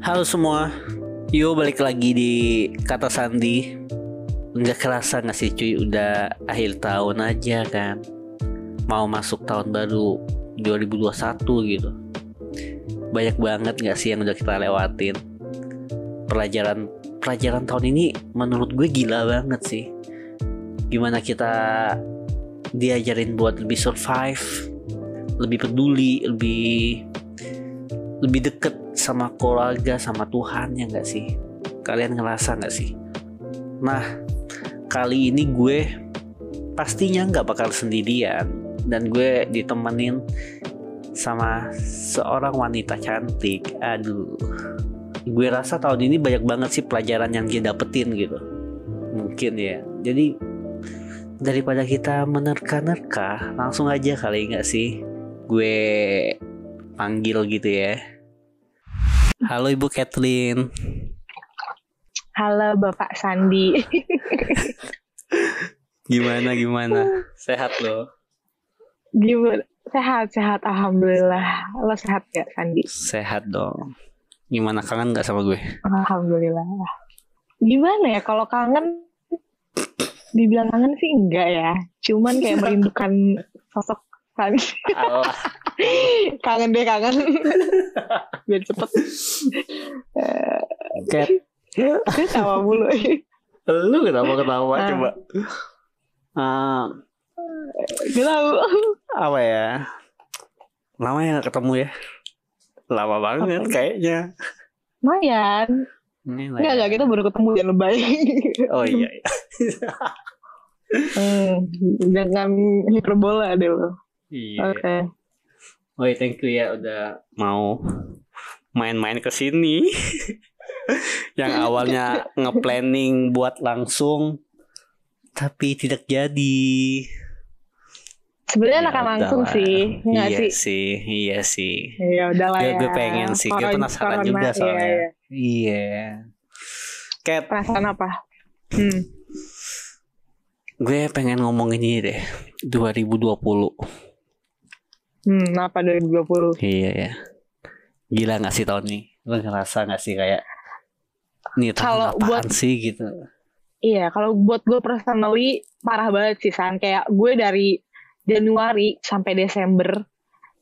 Halo semua, Yo balik lagi di Kata Sandi. Nggak kerasa gak sih cuy, udah akhir tahun aja kan? Mau masuk tahun baru 2021 gitu. Banyak banget gak sih yang udah kita lewatin? Pelajaran pelajaran tahun ini menurut gue gila banget sih. Gimana kita diajarin buat lebih survive Lebih peduli, lebih lebih deket sama keluarga sama Tuhan ya nggak sih? Kalian ngerasa nggak sih? Nah kali ini gue pastinya nggak bakal sendirian dan gue ditemenin sama seorang wanita cantik. Aduh gue rasa tahun ini banyak banget sih pelajaran yang dia dapetin gitu. Mungkin ya. Jadi daripada kita menerka-nerka langsung aja kali nggak sih? Gue panggil gitu ya. Halo Ibu Kathleen. Halo Bapak Sandi. gimana gimana? Sehat loh. Gimana? Sehat sehat alhamdulillah. Lo sehat gak Sandi? Sehat dong. Gimana kangen gak sama gue? Alhamdulillah. Gimana ya kalau kangen? Dibilang kangen sih enggak ya. Cuman kayak merindukan sosok Sandi. kangen deh kangen. Biar cepet. Cat gue tawa mulu. Lu kenapa ketawa Ah. coba? Ah, tahu apa ya? Lama ya gak ketemu ya? Lama banget Apa? kayaknya. Lumayan. Enggak ya. enggak kita baru ketemu jangan lebay. Oh iya, iya. hmm, jangan hiperbola deh lo. Iya. Oke Woi, thank you ya udah mau main-main ke sini. yang awalnya nge-planning buat langsung tapi tidak jadi. sebenarnya Ya akan langsung sih enggak iya sih sih, iya sih. ya udahlah Ya, ya gue pengen sih, gue penasaran corona, juga iya, soalnya. iya. Iya. Cat, perasaan apa hmm. gue pengen ngomong ini deh. 2020. Hmm apa 2020 Iya ya. Gila gak sih tahun ini? Lo ngerasa gak sih kayak Nih tahun Kalau buat- sih gitu Iya, kalau buat gue personally parah banget sih San. Kayak gue dari Januari sampai Desember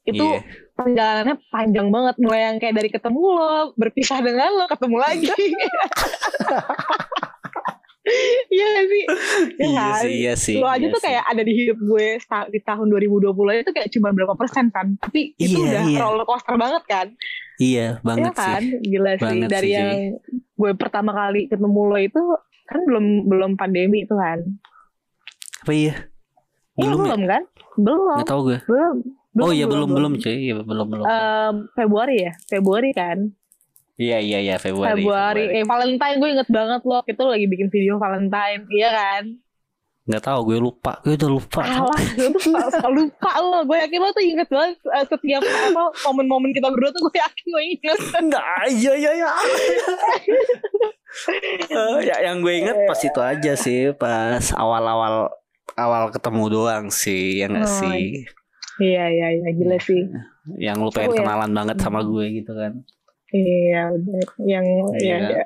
itu Iya. perjalanannya panjang banget. Mulai yang kayak dari ketemu lo, berpisah dengan lo, ketemu lagi. Iya gak sih? Ya Iya kan? sih, iya sih. Lo aja iya tuh sih. kayak ada di hidup gue di tahun 2020 itu kayak cuma berapa persen kan. Tapi itu Iya, udah iya. roller coaster banget kan. Iya banget kan? sih. Gila sih. Banget Dari sih, yang gue pertama kali ketemu lo itu kan belum belum pandemi itu kan. Apa iya? Iya, Belum ya? belum kan? Belum. Nggak tahu gue. Belum. oh iya belum belum cuy. Iya belum belum. Em, Februari ya? Februari kan? Iya iya iya Februari. Februari. Eh Valentine gue inget banget loh. Kita lagi bikin video Valentine. Iya kan? Nggak tahu gue lupa. Gue udah lupa. Alah, gue tuh selalu lupa lo. Gue yakin lo tuh inget banget eh, setiap apa momen-momen kita berdua tuh gue yakin lo inget. Enggak, iya iya iya. Eh, ya yang gue inget pas itu aja sih pas awal-awal awal ketemu doang sih ya nggak Oh, sih Iya, iya, iya. Gila sih. yang lu pengen ya. kenalan banget sama gue gitu kan Iya, udah. Yang, Iya. ya, ya.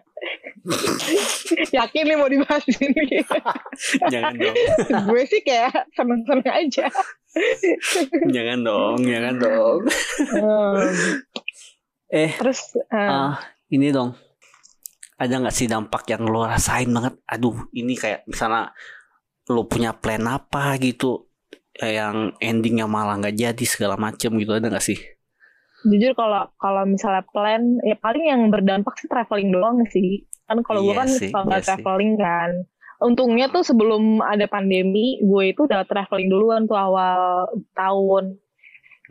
yakin nih mau dibahas ini. jangan dong gue sih kayak seneng-seneng aja. jangan dong jangan dong Em, eh terus, eh, ah ini dong ada nggak sih dampak yang lo rasain banget aduh ini kayak misalnya lo punya plan apa gitu yang endingnya malah nggak jadi segala macem gitu ada nggak sih jujur kalau kalau misalnya plan ya paling yang berdampak sih traveling doang sih. Kan kalau gue Iya kan suka iya banget sih. traveling kan. Untungnya tuh sebelum ada pandemi gue itu udah traveling duluan tuh awal tahun.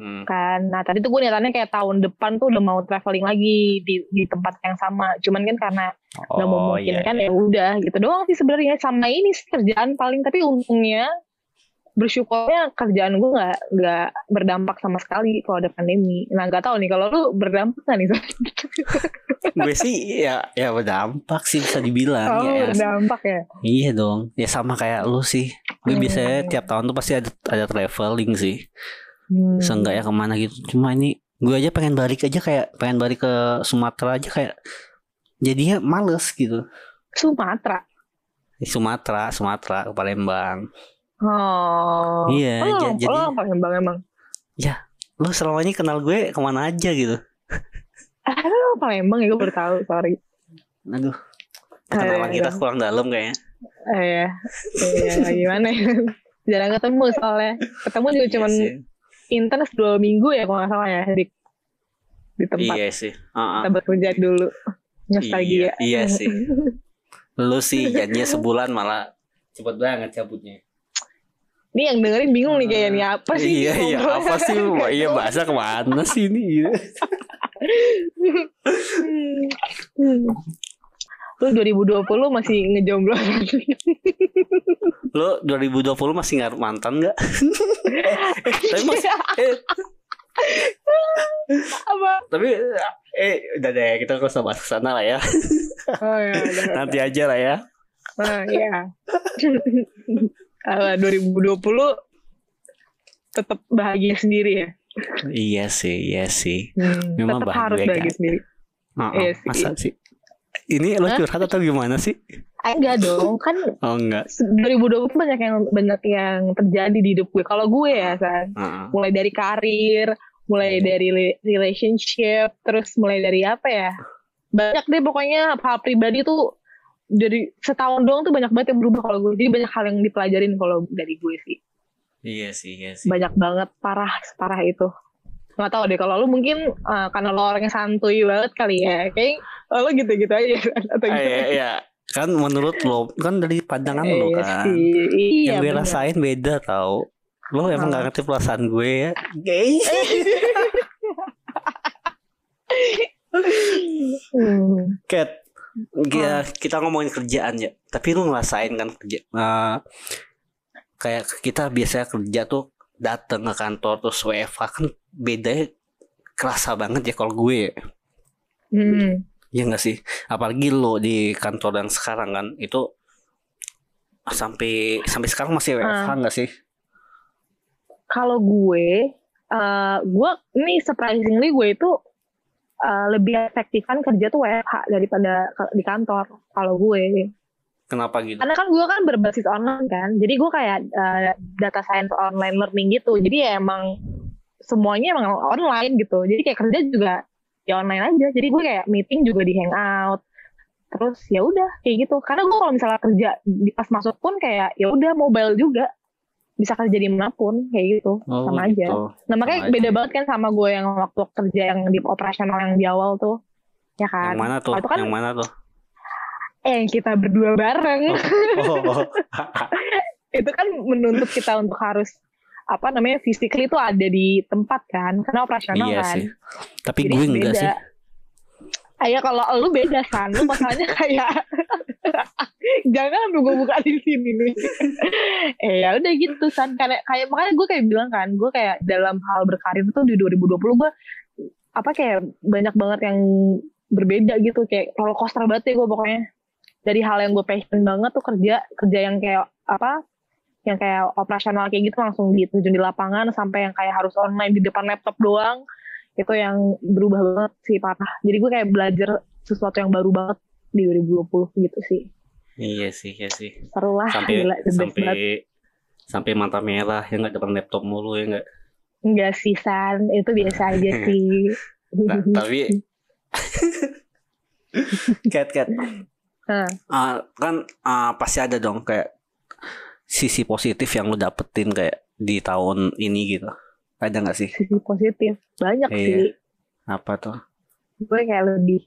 Hmm. kan nah tadi tuh gue niatannya kayak tahun depan tuh udah mau traveling lagi di di tempat yang sama. Cuman kan karena nggak Oh, iya, memungkinkan ya udah gitu doang sih sebenarnya. Sama ini sih kerjaan paling tapi untungnya bersyukurnya kerjaan gue nggak nggak berdampak sama sekali kalau ada pandemi. Nah nggak tahu nih kalau lu berdampak nggak nih? gue sih ya ya berdampak sih bisa dibilang oh ya berdampak ya. iya dong ya sama kayak lu sih gue Hmm. biasanya tiap tahun tuh pasti ada ada traveling sih Hmm. seenggaknya ke mana gitu cuma ini gue aja pengen balik aja kayak pengen balik ke Sumatera aja kayak jadinya males gitu Sumatera. Sumatera Sumatera ke Palembang Oh. Iya, Oh, ja- jadi- oh, Palembang emang. lu selama ini kenal gue ke mana aja gitu Aduh, Palembang ya gue baru tahu, sorry. aduh kenalan Iya, kita iya. kurang dalam kayaknya Eh, ya, iya, gimana ya? Jarang ketemu soalnya. Ketemu juga Iya cuman sih. intens dua minggu ya kalau nggak salah ya di di tempat iya sih Heeh. kita bekerja dulu. iya, Nostalgia. iya sih lu sih janjinya sebulan malah cepet banget cabutnya Ini yang dengerin bingung nih kayaknya apa sih? iya iya apa sih iya bahasa ke mana sih ini. Hmm. Lu 2020 masih ngejomblo Lo 2020 masih ngarep mantan nggak? eh, tapi mas, eh, apa? tapi eh udah deh kita nggak usah bahas ke sana lah ya. Oh ya. Nanti aja lah ya. Nah, iya. Kalau 2020 tetap bahagia sendiri ya. Iya sih, iya sih. Hmm, Memang tetap harus bahagia, bahagia kan? sendiri. Oh, Iya sih. masa sih? Ini lo curhat atau gimana sih? Ah, enggak dong, kan Oh enggak. 2020 banyak yang banyak yang terjadi di hidup gue. Kalau gue ya, San, Heeh. mulai dari karir, mulai Iya. dari relationship, terus mulai dari apa ya? Banyak deh pokoknya hal pribadi tuh dari setahun doang tuh banyak banget yang berubah kalau gue. Jadi banyak hal yang dipelajarin kalau dari gue sih. Iya sih, iya sih. Banyak banget parah separah itu. Nggak tahu deh kalau lu mungkin eh, karena lo orangnya santuy banget kali ya. Kayak lo gitu-gitu aja atau Ah, gitu. iya, iya. Kan menurut lo kan dari pandangan lo Iya kan. sih. Iya, yang gue bener. rasain beda tau. Lo emang Ah. gak ngerti perasaan gue ya. Gay. Hmm. Cat, ya, kita ngomongin kerjaan ya. Tapi lu ngerasain kan kerja. eh, kayak kita biasanya kerja tuh datang ke kantor terus WFH kan bedanya kerasa banget ya kalau gue. Hmm. Ya nggak sih? Apalagi lo di kantor yang sekarang kan itu sampai sampai sekarang masih WFH Ah. nggak sih? kalau gue, eh gue ini surprisingly gue itu eh, lebih efektif kan kerja tuh WFH daripada di kantor. Kalau gue, Kenapa gitu? karena kan gue kan berbasis online kan, jadi gue kayak eh, data science online learning gitu. Jadi ya emang semuanya emang online gitu. Jadi kayak kerja juga ya online aja. Jadi gue kayak meeting juga di hangout. Terus ya udah kayak gitu. Karena gue kalau misalnya kerja di pas masuk pun kayak ya udah mobile juga bisa kerja di mana pun kayak gitu Oh, sama aja. gitu. Nah makanya Sama beda aja. banget kan sama gue yang waktu kerja yang di operasional yang di awal tuh. Ya kan? Yang mana tuh? Kan Yang mana tuh? eh yang kita berdua bareng. Oh, oh. itu kan menuntut kita untuk harus apa namanya physically itu ada di tempat kan karena operasional iya kan. sih. Tapi Jadi gue enggak beda. sih. Ayo kalau lu beda kan, lu masalahnya kayak jangan lu gue buka di sini nih. eh ya udah gitu san kayak kayak makanya gue kayak bilang kan, gue kayak dalam hal berkarir tuh di 2020 gue apa kayak banyak banget yang berbeda gitu. Kayak roller coaster banget ya gue pokoknya. Dari hal yang gue passion banget tuh kerja kerja yang kayak apa yang kayak operasional kayak gitu langsung diterjun di lapangan sampai yang kayak harus online di depan laptop doang itu yang berubah banget sih parah jadi gue kayak belajar sesuatu yang baru banget di 2020 gitu sih Iya sih, iya sih. seru lah Sampai gila sampai banget sampai mata merah ya nggak depan laptop mulu ya nggak. enggak sih San itu biasa aja sih Nah, tapi cat cat. Ah, kan ah, pasti ada dong kayak sisi positif yang lu dapetin kayak di tahun ini gitu. Ada nggak sih? sisi positif banyak Iya. sih Apa tuh? gue kayak lebih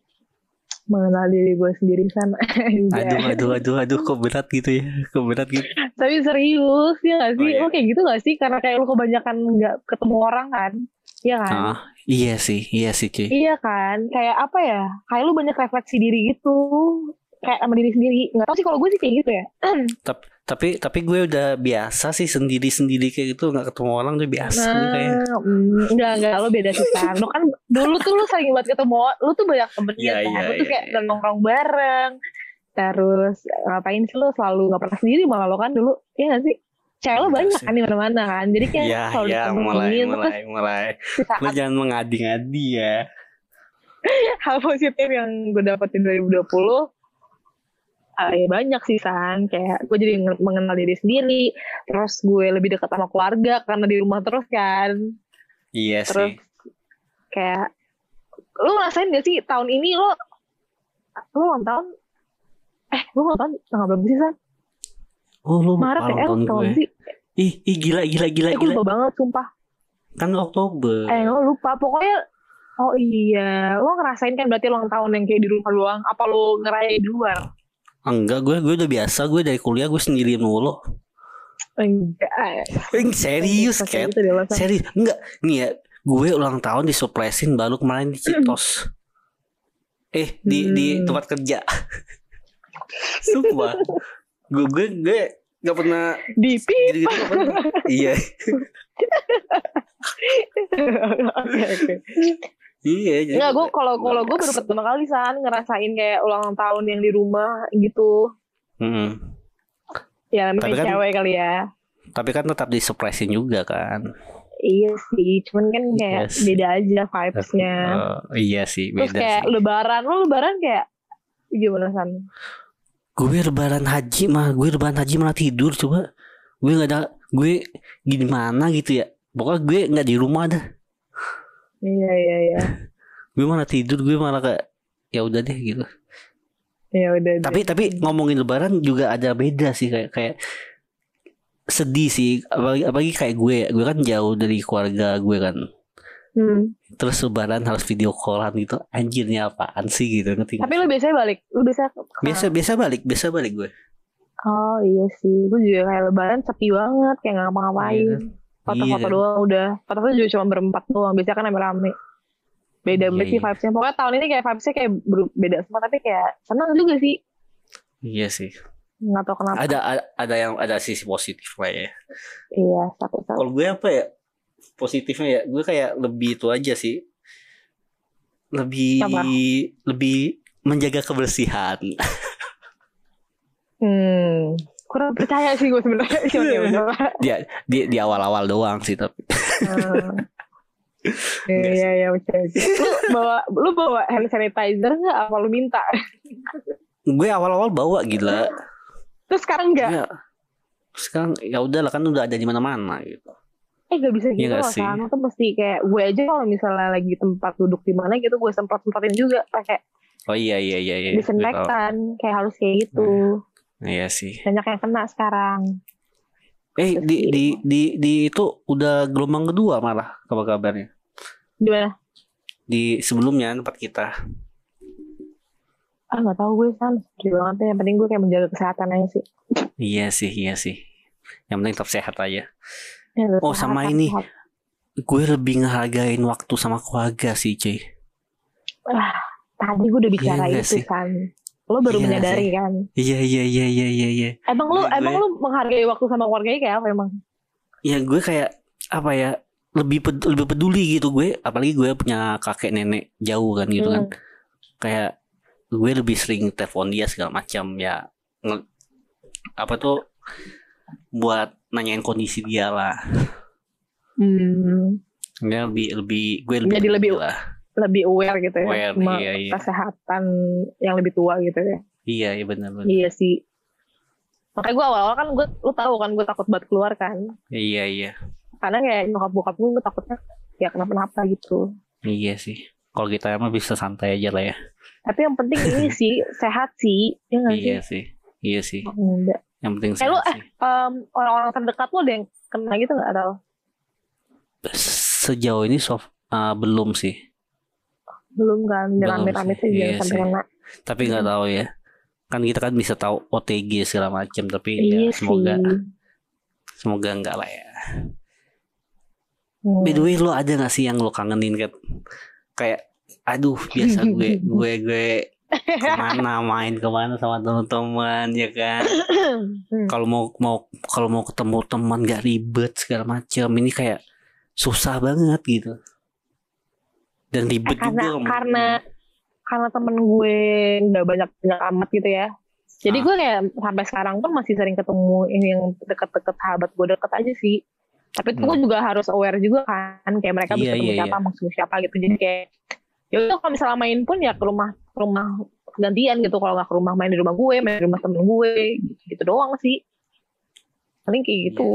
mengenal diri gue sendiri sana Aduh, aduh, aduh, aduh, kok berat gitu ya? Kok berat gitu? tapi serius ya gak sih Oh, iya. lo kayak gitu gak sih karena kayak lo kebanyakan nggak ketemu orang kan Iya kan Ah, iya sih, iya sih cuy. Iya kan, kayak apa ya? Kayak lu banyak refleksi diri gitu, kayak sama diri sendiri. Nggak tahu sih kalau gue sih kayak gitu ya. Tapi tapi gue udah biasa sih sendiri sendiri kayak gitu nggak ketemu orang tuh biasa kayak. Nah, mm, enggak enggak lo beda sih kan. Lo kan dulu tuh lu sering banget ketemu, lu tuh banyak temennya Iya, kan. iya, lu tuh iya, kayak iya. nongkrong bareng. Terus ngapain sih lu selalu nggak pernah sendiri malah lo kan dulu. Iya gak sih? cewek lo banyak kan di mana-mana kan jadi kayak Iya, kalau iya, ditemuin, mulai, terus mulai, mulai. di Lu saat jangan mengadi-ngadi ya. hal positif yang gue dapetin 2020 ah, ya banyak sih san. Kayak gue jadi nge- mengenal diri sendiri terus gue lebih dekat sama keluarga karena di rumah terus kan. Iya terus sih. kayak lu ngerasain gak sih tahun ini lo lu ulang tahun? Eh lu ulang tahun tanggal berapa sih san? Oh, lu Maret ya eh tahun gue. sih. Ih, ih gila gila gila eh gue gila. lupa banget sumpah. Kan Oktober. eh lo lupa. Pokoknya oh iya lo ngerasain kan berarti ulang tahun yang kayak di rumah doang. Apa lo ngerayain di luar Enggak, gue gue udah biasa. Gue dari kuliah gue sendirian mulu. enggak serius, gitu San. Serius. Enggak. Nih ya, gue ulang tahun disurprisein baru kemarin di Citos. Eh, di di Hmm. tempat kerja. Sumpah. gue gue gue gak pernah di pip pernah. Iya. oke oke Iya, jadi Enggak, gue kalau kalau gue baru pertama kali san ngerasain kayak ulang tahun yang di rumah gitu. Mm-mm. Ya namanya Tapi kan- cewek kali ya. Tapi kan tetap disurprisein juga kan. Iya sih, cuman kan kayak Yes. beda aja vibes-nya. Oh, iya sih, Terus beda kayak sih. lebaran, lo lebaran kayak gimana san? Gue lebaran haji mah, gue lebaran haji malah tidur coba. Gue nggak ada, gue gimana gitu ya. Pokoknya gue nggak di rumah dah. Iya iya iya. Gue malah tidur, gue malah kayak ya udah deh gitu. Ya udah. Tapi tapi ngomongin lebaran juga ada beda sih kayak kayak sedih sih apalagi, apalagi kayak gue gue kan jauh dari keluarga gue kan Hmm. terus lebaran harus video callan gitu anjirnya apaan sih gitu ngerti? Tapi lo biasanya balik, lo biasa biasa biasa balik biasa balik gue Oh iya sih, gue juga kayak lebaran sepi banget, kayak nggak ngapa-ngapain. Iya. Foto-foto Iya. doang udah. Foto-foto juga cuma berempat doang, biasanya kan rame-rame. Beda Iya, sih iya. vibes-nya. Pokoknya tahun ini kayak vibes-nya kayak beda semua, tapi kayak seneng juga sih. iya sih Nggak tahu kenapa. ada ada, ada yang ada sisi positif lah ya Iya, satu-satu. kalau gue apa ya positifnya ya gue kayak lebih itu aja sih lebih Apa? lebih menjaga kebersihan Hmm, kurang percaya sih gue sebenarnya. Cuma ya udah lah. di di awal-awal doang sih tapi Hmm. Iya, Enggak iya, iya, percaya. Lu bawa, lu bawa hand sanitizer nggak? Apa lu minta? gue awal-awal bawa gila Terus sekarang nggak? ya sekarang ya udahlah kan udah ada di mana-mana gitu Eh gak bisa Iya gitu nggak loh. Tuh mesti kayak gue aja kalau misalnya lagi tempat duduk di mana gitu gue semprot semprotin juga pakai oh iya iya iya iya disinfektan kayak harus kayak gitu. Iya sih Banyak yang kena sekarang. eh Terus di di- di di di itu udah gelombang kedua malah kabar kabarnya Gimana? di sebelumnya tempat kita Ah nggak tahu gue san. Sedih banget ya. Yang penting gue kayak menjaga kesehatan aja sih. iya sih iya sih yang penting tetap sehat aja Ya, Oh, sama ini. sehat. gue lebih ngehargain waktu sama keluarga sih cuy Tadi gue udah bicara Iya nggak itu sih? kan. Lo baru Iya menyadari sih? kan. iya iya iya iya iya iya Emang lu Gue- emang lu menghargai waktu sama keluarganya kayak apa emang? ya gue kayak apa ya lebih ped- lebih peduli gitu gue apalagi gue punya kakek nenek jauh kan gitu kan Hmm. kayak gue lebih sering telepon dia segala macam ya nge- apa tuh buat nanyain kondisi dia lah Hmm. ya lebih lebih gue lebih Jadi lebih- lah Lebih aware gitu ya. Aware, sama iya, iya. Kesehatan yang lebih tua gitu ya. iya iya benar benar Iya sih. Makanya gue awal-awal kan gue, lu tahu kan gue takut banget keluar kan. iya iya Karena kayak nyokap bokap gue, gue takutnya ya kenapa-napa gitu. iya sih kalau kita emang bisa santai aja lah ya Tapi yang penting ini sih sehat sih, ya sih? iya sih iya sih Enggak. yang penting Eh, lu, sehat sih Em, orang-orang terdekat lu ada yang kena gitu nggak atau sejauh ini soft uh, belum sih belum kan? Rame-rame sih, iya jangan sampai kena. tapi nggak tahu ya kan kita kan bisa tahu OTG segala macam tapi Iya ya semoga sih. semoga enggak lah ya Hmm. by the way lo ada gak sih yang lo kangenin kan kayak aduh biasa gue gue gue ke mana main ke mana sama teman-teman ya kan Hmm. kalau mau mau kalau mau ketemu teman gak ribet segala macam ini kayak susah banget gitu dan ribet karena juga karena karena temen gue nggak banyak banyak amat gitu ya Jadi Ah. gue kayak sampai sekarang pun masih sering ketemu ini yang deket-deket sahabat gue deket aja sih. Tapi tuh gue juga harus aware juga kan, kayak mereka bisa Hmm. Iya, ketemu iya, siapa, musuh siapa gitu. Jadi kayak ya udah kalau misalnya main pun ya ke rumah ke rumah gantian gitu. Kalau nggak ke rumah main di rumah gue, main di rumah temen gue, gitu, gitu doang sih. Paling kayak gitu.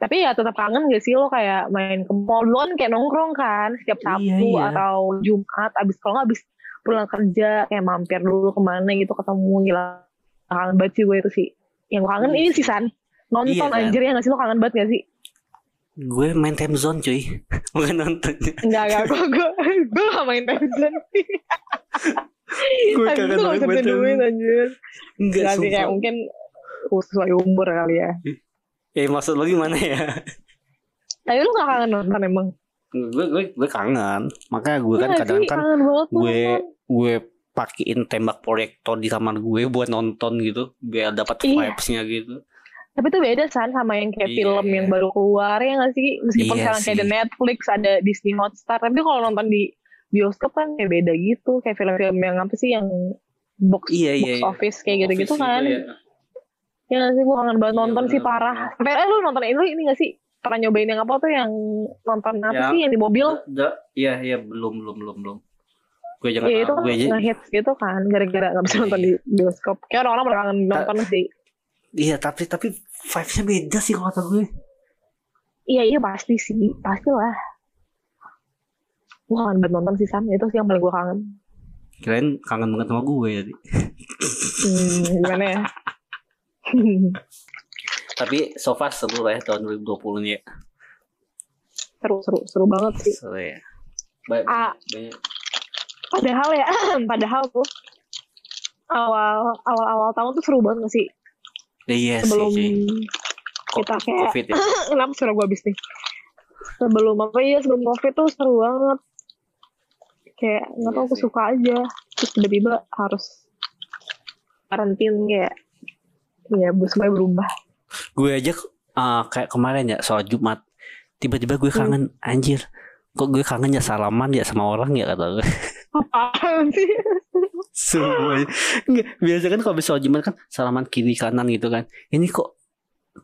Iya Tapi ya tetap kangen gak sih lo kayak main ke mall? Dulu kan kayak nongkrong kan setiap Iya, Sabtu iya. atau Jumat. Abis kalau nggak abis pulang kerja kayak mampir dulu ke mana gitu ketemu. Gila kangen banget sih gue itu sih. Yang gue kangen Iya. ini sih San. Nonton Iya, kan? anjir ya gak sih? Lo kangen banget gak sih? Gue main time zone cuy. Bukan nonton. Enggak enggak gue gue gue gak main Tizen Gue Tapi kangen banget Time anjir. Enggak Nanti kayak mungkin sesuai umur kali ya Eh maksud lo gimana ya tapi lu gak kangen nonton emang gue gue gue kangen makanya gue Iya kan nggak kadang kan gue gue pakein tembak proyektor di kamar gue buat nonton gitu biar dapat Iya. vibesnya gitu Tapi itu beda San sama yang kayak Iya. film yang baru keluar ya gak sih? Meskipun Iya sekarang kayak ada Netflix, ada Disney Hotstar. Tapi kalau nonton di bioskop kan kayak beda gitu. Kayak film-film yang apa sih yang box, Iya, box iya, iya. office kayak gitu-gitu Office kan. gitu ya. Ya gak sih? Gue kangen banget Iya, nonton sih bener. parah. Sampai eh, lu nonton ini, ini gak sih? Pernah nyobain yang apa tuh yang nonton apa Ya. sih yang di mobil? Iya iya belum belum belum belum gue jangan Ya itu kan ngehits gitu kan. Gara-gara gak bisa nonton di bioskop. Kayak orang-orang pada kangen Ta- nonton sih. iya tapi tapi vibesnya beda sih kalau kata gue Iya iya pasti sih. Pastilah. Gue kangen banget nonton sih Sam. Itu sih yang paling gue kangen. kirain kangen banget sama gue tadi Hmm, gimana ya? Tapi so far seru lah ya tahun 2020 ini ya seru seru seru banget sih. seru ya banyak, Ah. banyak Padahal ya, padahal tuh awal awal awal tahun tuh seru banget gak sih? Ya, iya Sebelum sih kita kayak covid ya kenapa suara gue habis nih? Sebelum apa ya sebelum covid tuh seru banget. Kayak nggak Iya tau aku sih. suka aja. Terus tiba-tiba harus karantin kayak ya semuanya berubah. gue aja uh, kayak kemarin ya soal Jumat tiba-tiba gue Hmm. kangen anjir kok gue kangen ya salaman ya sama orang ya kata gue Apaan sih? semuanya Nggak, biasa kan kalau soal Jumat kan salaman kiri kanan gitu kan ini kok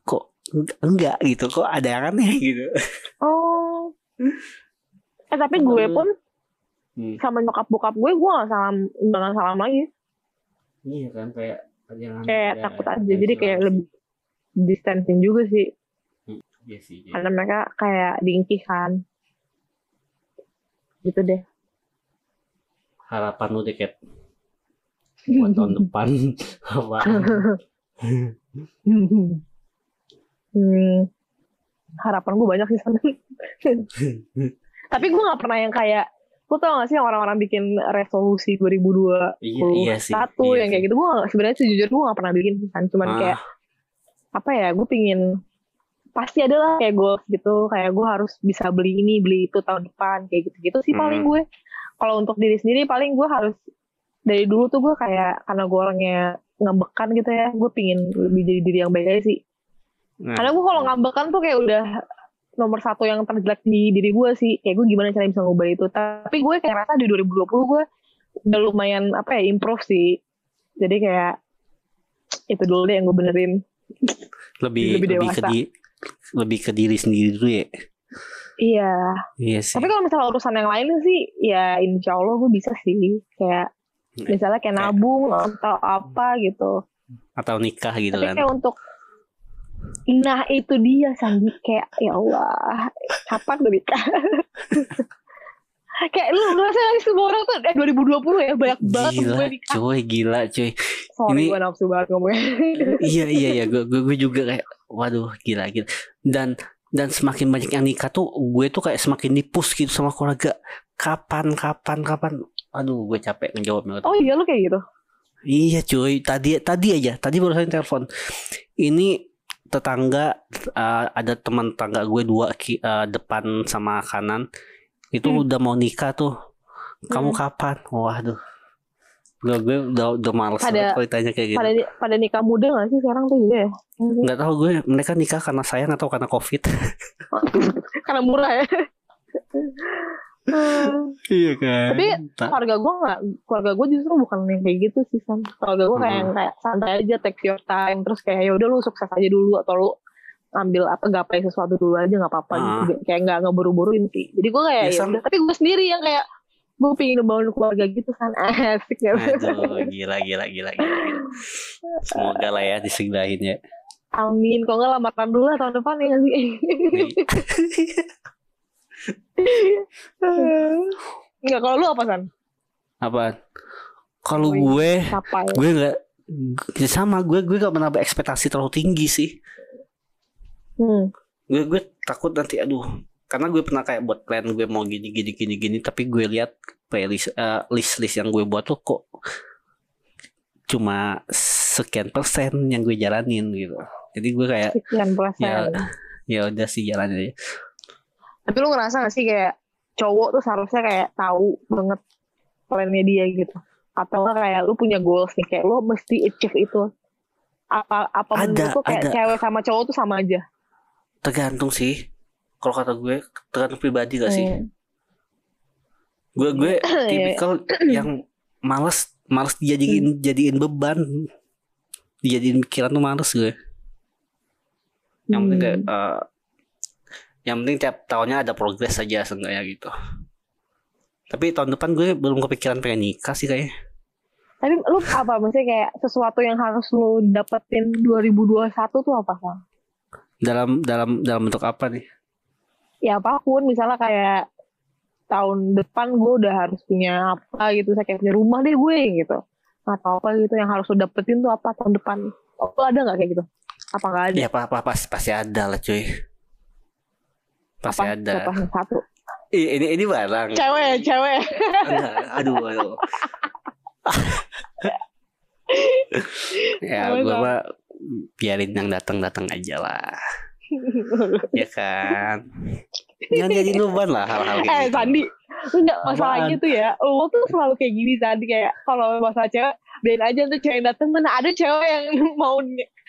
kok enggak, gitu kok ada yang aneh gitu Oh. Eh tapi gue pun Hmm. sama nyokap bokap gue gue gak salam salam lagi iya kan kayak kayak takut aja jadi kayak lebih distancing juga sih. Iya sih iya. karena mereka kayak diingkih kan. Gitu deh. Harapan lu Kat. buat tahun depan. Apa? Hmm, harapan gue banyak sih sana tapi gue nggak pernah yang kayak lu tau gak sih yang orang-orang bikin resolusi 2021 iya iya sih iya yang kayak gitu gue sebenarnya sejujurnya gue gak pernah bikin sih kan cuman Ah. kayak apa ya gue pingin pasti ada lah kayak goals gitu. Kayak gue harus bisa beli ini beli itu tahun depan kayak gitu gitu sih Hmm. paling gue. Kalau untuk diri sendiri paling gue harus dari dulu tuh gue kayak karena gue orangnya ngambekan gitu ya gue pingin lebih jadi diri yang baik aja sih. Nah, karena gue kalau ngambekan tuh kayak udah nomor satu yang terjelek di diri gue sih. Kayak gue gimana caranya bisa ngubah itu. Tapi gue kayak rasa di 2020 gue udah lumayan apa ya improve sih. Jadi kayak itu dulu deh yang gue benerin. Lebih lebih lebih, ke di, lebih ke diri sendiri dulu ya? Iya. Iya sih. Tapi kalau misalnya urusan yang lain sih ya insya Allah gue bisa sih. Kayak Hmm. misalnya kayak nabung atau apa gitu. Atau nikah gitu tapi kan? kayak untuk nah itu dia Sandi. Kayak ya Allah kapan gue nikah kayak lu ngerasa gak sih semua orang tuh eh 2020 ya banyak banget gila gue nikah. cuy gila cuy. Sorry Ini- gue nafsu banget ngomongnya. Iya iya iya gue, gue gue juga kayak waduh gila gila. Dan dan semakin banyak yang nikah tuh gue tuh kayak semakin dipus gitu sama keluarga. Kapan kapan kapan? Aduh gue capek ngejawabnya oh iya lu kayak gitu? Iya cuy, tadi tadi aja, tadi baru saya telepon. Ini tetangga uh, ada teman tetangga gue dua ki, uh, depan sama kanan. Itu Hmm. udah mau nikah tuh. Kamu Hmm. kapan? Waduh. Gue gue udah udah males Pada- banget kalau ditanya kayak gitu. pada pada nikah muda gak sih sekarang tuh juga ya Nggak tahu gue mereka nikah karena sayang atau karena covid. karena murah ya Hmm. iya kan Tapi Tak- keluarga gue nggak keluarga gue justru bukan yang kayak gitu sih san keluarga gue kayak Hmm. yang kayak santai aja take your time terus kayak ya udah lu sukses aja dulu atau lu ambil apa gapai sesuatu dulu aja nggak apa-apa Ah. gitu kayak nggak ngeburu-buruin sih jadi gue kayak Ya, ya tapi gue sendiri yang kayak gue pengen ngebangun keluarga gitu kan asik ya Aduh, gila, gila, gila, gila. Semoga lah ya disegelahin ya. amin kok nggak lamaran dulu lah tahun depan ya sih nggak kalau lu apa san Apaan? Kalau gue, apa ya gue nggak ya sama gue gue gak menambah ekspektasi terlalu tinggi sih. hmm. Gue gue takut nanti aduh karena gue pernah kayak buat plan gue mau gini gini gini gini tapi gue lihat playlist eh, list list yang gue buat tuh kok cuma sekian persen yang gue jalanin gitu. Jadi gue kayak sekian persen ya ya udah sih jalanin aja. Tapi lu ngerasa gak sih kayak cowok tuh seharusnya kayak tahu banget plannya dia gitu. Atau kayak lu punya goals nih kayak lu mesti achieve itu. Apa apa Ada, menurut lu kayak ada. cewek sama cowok tuh sama aja? Tergantung sih. Kalau kata gue tergantung pribadi gak sih? Hmm. gue gue Iya. tipikal yang males males dijadiin jadiin beban dijadiin pikiran tuh males gue yang penting kayak Hmm. Yang penting tiap tahunnya ada progres saja seenggaknya gitu. Tapi tahun depan gue belum kepikiran pengen nikah sih kayaknya. Tapi lu apa? Maksudnya kayak sesuatu yang harus lu dapetin 2021 tuh apa Sang? dalam dalam dalam bentuk apa nih? Ya apa pun. Misalnya kayak tahun depan gue udah harus punya apa gitu. Saya kayak punya rumah deh gue gitu. Atau apa gitu. Yang harus lu dapetin tuh apa tahun depan? Oh, ada nggak kayak gitu? Apa nggak ada? Ya apa apa pasti pasti ada lah cuy pasti apa? ada. Contohnya satu? Ih, ini ini barang. Cewek cewek. Enggak, aduh aduh. Ya gue mah biarin yang datang datang aja lah. Ya kan? Jangan jadi beban lah hal-hal kayak eh gitu. Sandi lu nggak masalahnya tuh ya lo tuh selalu kayak gini Sandi. Kayak kalau masalah cewek biarin aja tuh cewek yang dateng mana ada cewek yang mau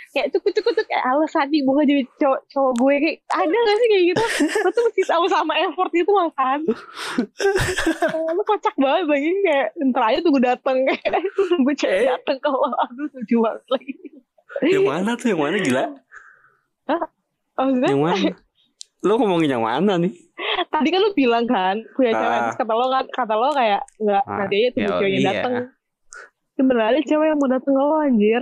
kayak cukup cukup cukup kayak halo Sandi gue jadi cowok cowok gue kayak ada gak sih? kayak gitu. Lo tuh mesti tahu sama effort itu makan lu kocak banget lagi kayak ntar aja tunggu dateng. Kayak tunggu cewek dateng kalau aduh lucu banget lagi. Yang mana tuh yang mana gila? Maksudnya? Yang mana? Lo ngomongin yang mana nih? Tadi kan lu bilang kan punya cewek Ah. terus kata lo kan kata lo kayak nggak Ah, nanti aja tunggu ya, cewek yang iya. dateng. Sebenarnya cewek yang mau dateng ke lo anjir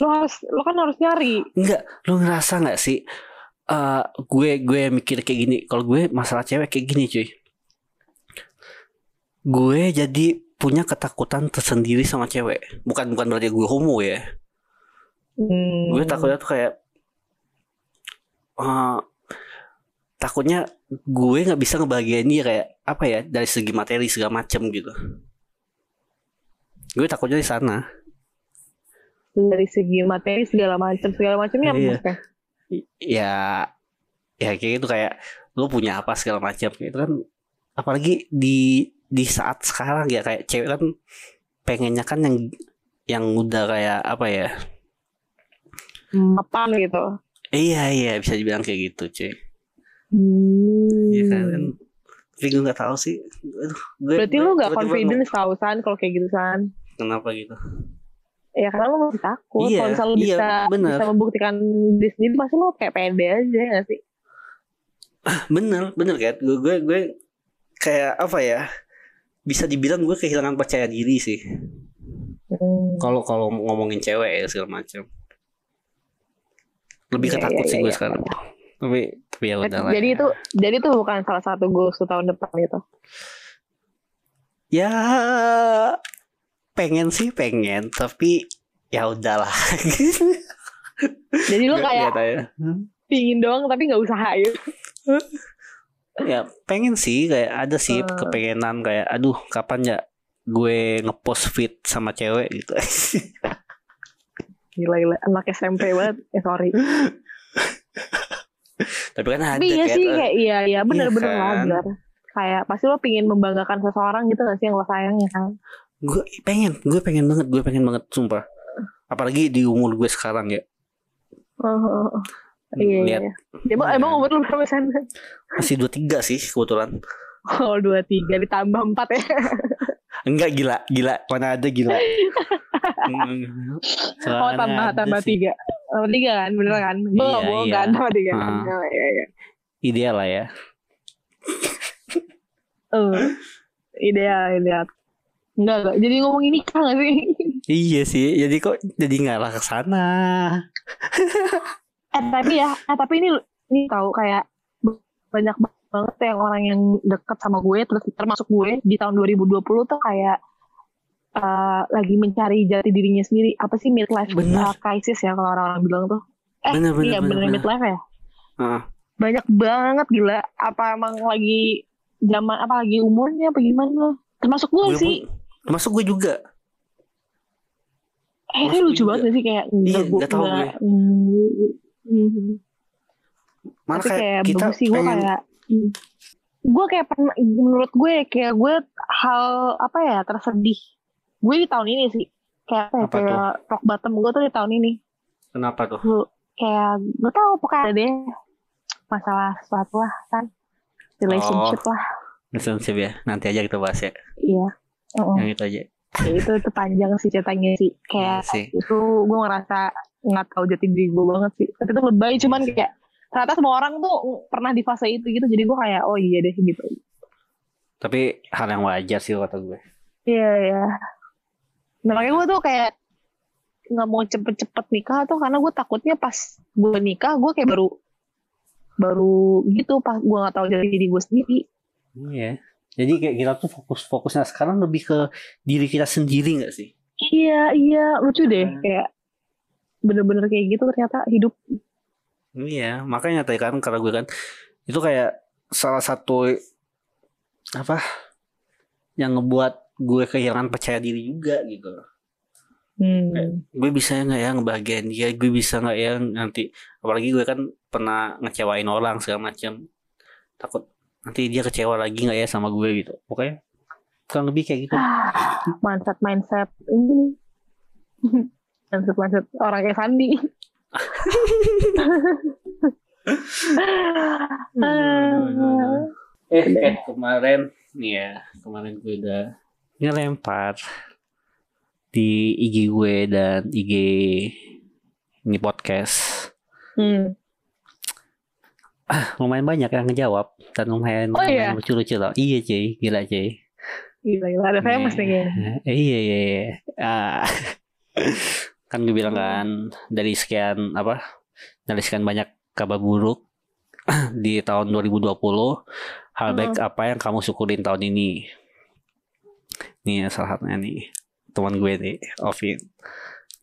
lo harus lo kan harus nyari. Enggak lo ngerasa nggak sih eh gue gue mikir kayak gini kalau gue masalah cewek kayak gini cuy. Gue jadi punya ketakutan tersendiri sama cewek. Bukan bukan berarti gue homo ya. Hmm. gue takutnya tuh kayak eh, takutnya gue nggak bisa ngebahagiain dia kayak apa ya dari segi materi segala macem gitu. Gue takutnya di sana dari segi materi segala macam segala macamnya apa Iya. maksudnya ya ya kayak gitu kayak lu punya apa segala macam gitu kan. Apalagi di di saat sekarang ya kayak cewek kan pengennya kan yang yang udah kayak apa ya? Mapan gitu. Iya iya bisa dibilang kayak gitu cuy. Hmm. Iya kan tapi gue nggak tahu sih. Aduh, gue, berarti gue lu nggak confidence tau san kalau kayak gitu san? Kenapa gitu ya karena lu masih takut Iya, kalau misalnya lu iya, bisa bener. bisa membuktikan diri sendiri pasti lu kayak pede aja gak sih bener bener kan gue gue gue kayak apa ya bisa dibilang gue kehilangan percaya diri sih Hmm. kalau kalau ngomongin cewek ya segala macam lebih Iya, ketakut iya, sih iya, gue iya. sekarang tapi tapi ya udah lah jadi ya. itu jadi itu bukan salah satu goals tahun depan gitu ya pengen sih pengen. Tapi ya udahlah. Jadi lu Nggak- kayak ya. pingin doang tapi nggak usaha gitu ya pengen sih. Kayak ada sih Hmm. kepengenan kayak aduh kapan ya gue ngepost fit sama cewek? gitu. Gila gila. Anak SMP banget. Eh sorry. Tapi kan ada tapi iya kayak, sih eh, kayak iya iya. Bener Iya kan? kayak pasti lo pingin membanggakan seseorang gitu gak sih yang lo sayang ya kan gue pengen gue pengen banget gue pengen banget sumpah apalagi di umur gue sekarang ya Oh, iya iya lihat iya. Emang, Iya. emang umur lu berapa sana? masih dua tiga sih kebetulan Oh dua tiga ditambah empat ya. Enggak gila, gila. Mana ada gila. Hmm, Oh soalnya tambah tambah sih. tiga. Tambah tiga kan bener kan? Iya, gak bohong iya. kan tambah tiga. kan? Oh, iya, iya. Ideal lah ya. Eh, ideal ideal. Enggak enggak. Jadi ngomongin nikah gak sih? Iya sih. Jadi kok jadi ngarah ke sana. eh tapi ya, eh, tapi ini ini tahu kayak banyak banget yang orang yang deket sama gue terus termasuk gue di tahun 2020 tuh kayak eh, lagi mencari jati dirinya sendiri apa sih midlife Bener. uh, crisis ya kalau orang-orang bilang tuh eh Bener, bener, iya bener, bener, bener. midlife ya Heeh. banyak banget gila apa emang lagi zaman apa lagi umurnya apa gimana termasuk gue Gue sih pun- Termasuk gue juga. eh lucu banget juga. gak sih kayak Iya, enggak gue nggak tahu gue. mm, mm. Malah tapi kayak, kayak kita gue kayak mm. gue kayak pernah menurut gue kayak gue hal apa ya tersedih gue di tahun ini sih kayak apa ya Apa kayak rock bottom gue tuh di tahun ini kenapa tuh? Gue- kayak gue tau pokoknya ada deh masalah sesuatu lah kan relationship lah Relationship ya. Nanti aja kita bahas ya. iya Mm-mm. Yang itu aja. Ya, itu itu panjang sih ceritanya sih kayak Iya sih. itu gue ngerasa nggak tahu jati diri gue banget sih tapi itu lebay cuman kayak ternyata semua orang tuh pernah di fase itu gitu jadi gue kayak oh iya deh gitu Tapi hal yang wajar sih kata gue. iya iya nah makanya gue tuh kayak nggak mau cepet-cepet nikah tuh karena gue takutnya pas gue nikah gue kayak baru baru gitu pas gue nggak tahu jati diri gue sendiri Iya. Jadi kayak kita tuh fokus-fokusnya sekarang lebih ke diri kita sendiri gak sih? iya iya lucu deh Hmm. kayak bener-bener kayak gitu ternyata hidup Iya, makanya tadi kan karena gue kan itu kayak salah satu apa yang ngebuat gue kehilangan percaya diri juga gitu. hmm. Gue bisa nggak ya ngebahagiain dia, gue bisa nggak ya nanti apalagi gue kan pernah ngecewain orang segala macam. Takut nanti dia kecewa lagi nggak ya sama gue gitu. Pokoknya kurang lebih kayak gitu. Ah, mindset mindset ini mindset mindset orang kayak Sandi Eh, eh kemarin nih ya, kemarin gue udah ngelempar di IG gue dan IG ini podcast. hmm. Lumayan banyak yang ngejawab dan lumayan, Oh, iya? lumayan lucu-lucu loh. Iya cuy, gila cuy. gila gila ada famous nih kayaknya Eh, iya iya iya. Ah. kan gue bilang kan dari sekian apa? Dari sekian banyak kabar buruk di tahun 2020, hal baik apa yang kamu syukurin tahun ini? Nih salah satunya nih teman gue nih, Ovin.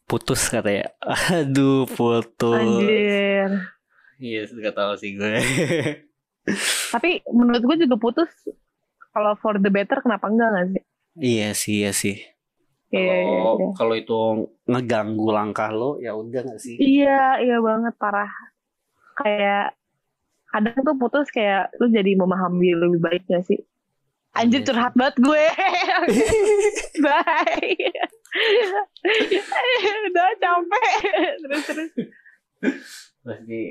Putus katanya. Aduh, putus. anjir Iya, yes, gak tahu sih gue. tapi menurut gue juga putus kalau for the better kenapa enggak nggak sih iya sih, iya sih. Iya, iya, Kalau iya. kalau itu ngeganggu langkah lo, ya udah gak sih? iya iya banget parah kayak kadang tuh putus kayak lu jadi memahami lebih baik gak sih anjir Iya. curhat banget gue bye udah capek terus terus Berarti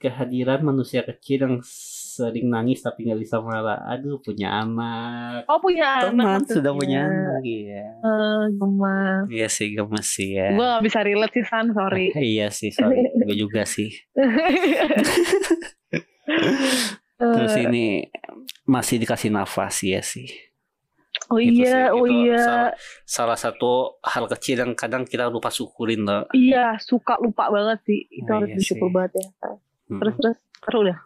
kehadiran manusia kecil yang sering nangis tapi nggak bisa marah. Aduh, punya anak. oh punya Teman anak sudah maksudnya. punya anak, iya. Eh, gemas Iya sih, gemes sih ya. gue gak bisa relate sih San sorry iya sih, sorry. Gue juga sih. Terus Eh, ini masih dikasih nafas ya sih. oh Gitu iya sih, oh itu iya Salah, salah satu hal kecil yang kadang kita lupa syukurin loh. iya suka lupa banget sih itu Oh, harus iya bersyukur sih. banget ya. Terus terus terus udah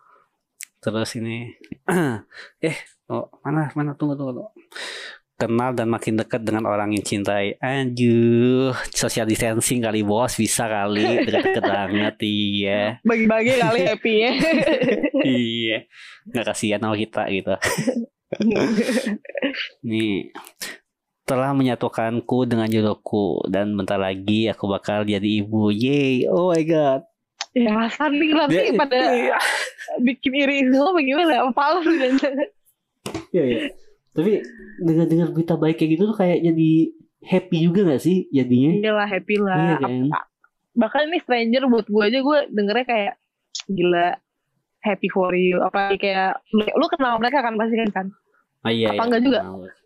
Terus ini eh oh, mana mana tunggu tunggu tunggu. Kenal dan makin dekat dengan orang yang cintai. Anjuh, social distancing kali bos bisa kali dekat-dekat banget iya. bagi-bagi kali happy ya iya. Nggak kasihan sama kita gitu. Nih telah menyatukanku dengan jodohku dan bentar lagi aku bakal jadi ibu. Yeay. Oh my god. Ya Sandi nanti Dia- pada Iya. bikin iri semua bagaimana apa palsu dan Iya, iya. Tapi dengar-dengar berita baik kayak gitu tuh kayak jadi happy juga gak sih jadinya? iyalah happy Iya lah kan? Apa- bahkan ini stranger buat gue aja gue dengernya kayak gila happy for you apalagi kayak lu, kenal mereka kan pasti kan kan Oh iya. Apa enggak juga?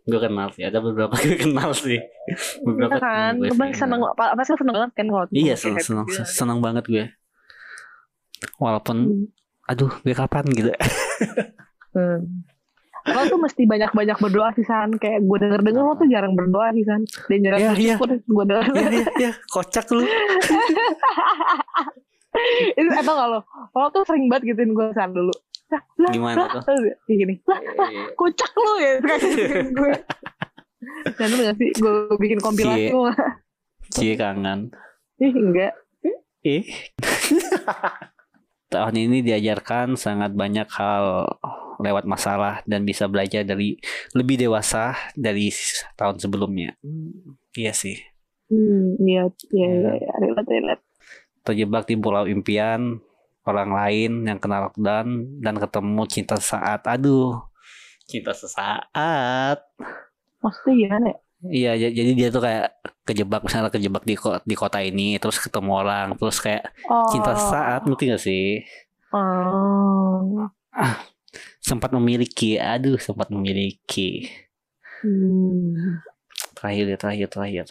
Gue kenal sih. Ada beberapa gue kenal sih. Iya Beberapa kan, gue seneng, kenal. apa sih seneng banget kan kalau Iya seneng happy seneng gitu. seneng banget gue. Walaupun Hmm. aduh gue kapan gitu. Hmm. Lo tuh mesti banyak-banyak berdoa sih San Kayak gue denger-denger lo tuh jarang berdoa sih San Dan jarang Iya, iya. bersyukur Gue denger Iya iya iya kocak lu. Itu atau gak lo Lo tuh sering banget gituin gue San dulu lah, lah, Gimana lah, tuh? Kayak gini Lah kocak lu ya Kayak gue Dan lu gak sih Gue bikin kompilasi Cie. Cie kangen. Ih enggak Eh. Tahun ini diajarkan sangat banyak hal lewat masalah dan bisa belajar dari lebih dewasa dari tahun sebelumnya. Hmm, Iya sih. Hmm Iya Iya iya iya. Relate relate Terjebak di pulau impian orang lain yang kena lockdown dan ketemu cinta saat. Aduh. Cinta sesaat. Maksudnya gimana ya Iya, jadi dia tuh kayak kejebak misalnya kejebak di kota, di kota ini, terus ketemu orang, terus kayak oh. cinta sesaat, ngerti gak sih? Oh. Sempat memiliki, aduh, sempat memiliki. Hmm. Terakhir ya, terakhir, terakhir.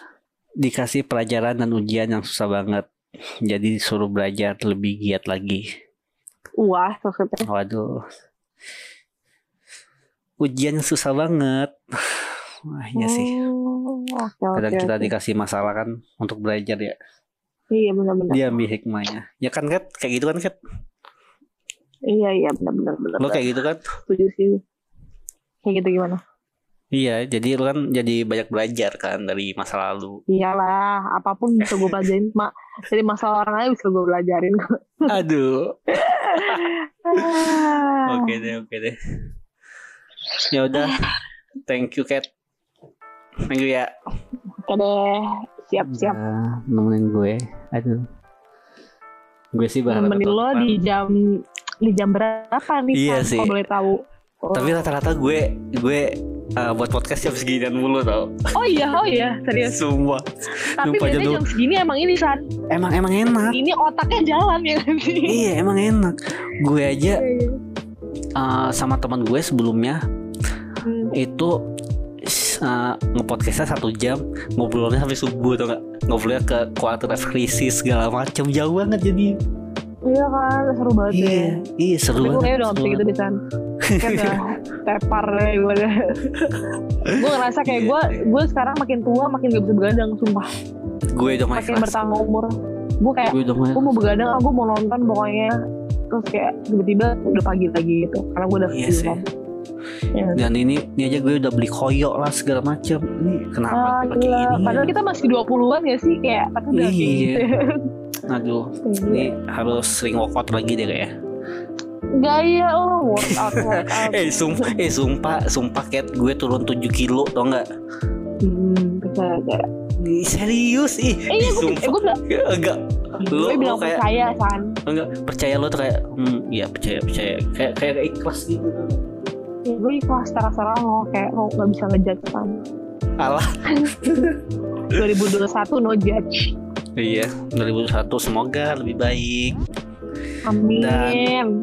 Dikasih pelajaran dan ujian yang susah banget. Jadi disuruh belajar lebih giat lagi. Wah maksudnya Waduh. Ujian yang susah banget. Wah, iya sih. Oh. Kadang kita oke. dikasih masalah kan untuk belajar ya. Iya benar-benar. Dia ambil hikmahnya. Ya kan, Kat? Kayak gitu kan, Kat? Iya iya benar-benar benar. Lo kayak gitu kan? setuju sih. Kayak gitu gimana? Iya, jadi lu kan jadi banyak belajar kan dari masa lalu. Iyalah, apa pun bisa gue pelajarin. Ma dari masalah orang lain bisa gue pelajarin. Aduh. Ah. Oke deh, oke deh. Ya udah. Thank you, Kat. Thank you ya. Oke deh, siap-siap. Nemenin gue. Aduh. Gue sih berharap Nemenin lo depan- di jam di jam berapa nih? Iya sih. Kalau boleh tahu. Oh. Tapi rata-rata gue gue uh, buat podcast jam seginian mulu tau. oh iya, oh iya, serius. Semua. Tapi Lupa jadul. jam segini emang ini San. Emang emang enak. Ini otaknya jalan ya kan. Iya, emang enak. Gue aja Iya. uh, sama teman gue sebelumnya Hmm. itu uh, ngepodcastnya satu jam ngobrolnya sampai subuh atau enggak ngobrolnya ke quarter life crisis segala macam jauh banget jadi. Iya kan, seru banget ya. iya iya seru Tapi gue banget. kayaknya udah gak bisa seru gitu deh San Kan udah tepar deh gue udah Gue ngerasa kayak Iya. gue. Gue sekarang makin tua makin gak bisa begadang Sumpah. Gue udah Makin bertambah umur. Gue kayak gue udah Gue mau begadang Gue mau nonton pokoknya. Terus kayak tiba-tiba udah pagi lagi gitu. Karena gue udah Iya ketiduran. Iya. dan ini ini aja gue udah beli koyok lah segala macam ini kenapa Ah gue pakai ini? Padahal kita masih 20an ya sih Kayak Tapi udah Iya. gitu. Aduh ini harus sering workout lagi deh kayak. Gaya lo Workout workout. Eh sumpah eh sumpah sumpah cat gue turun 7 kilo tau nggak? Hmm Bisa Ih, serius? Ih Eh iya gue Gue bilang enggak Lu- Gue bilang kayak- percaya San. Enggak percaya lo tuh kayak hmm ya percaya percaya. Kayak kayak ikhlas gitu. ya, gue ikhlas terasa lo kayak lo nggak bisa ngejudge kan alah 2021 no judge iya 2001 semoga lebih baik amin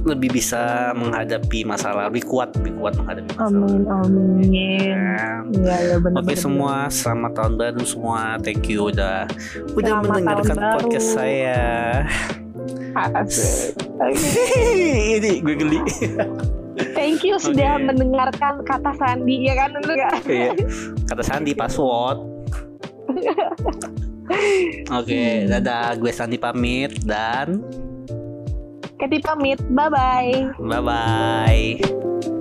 lebih bisa menghadapi masalah lebih kuat lebih kuat menghadapi masalah amin amin Kan? iya ya benar Oke semua, selamat tahun baru semua. Thank you udah udah Selamat mendengarkan tahun baru. podcast saya. Asik. Ini gue geli. thank you sudah Oke. mendengarkan kata Sandi ya kan bener gak? Iya. Kata Sandi password. Oke, dadah. Gue Sandi pamit dan Keti pamit bye bye bye bye.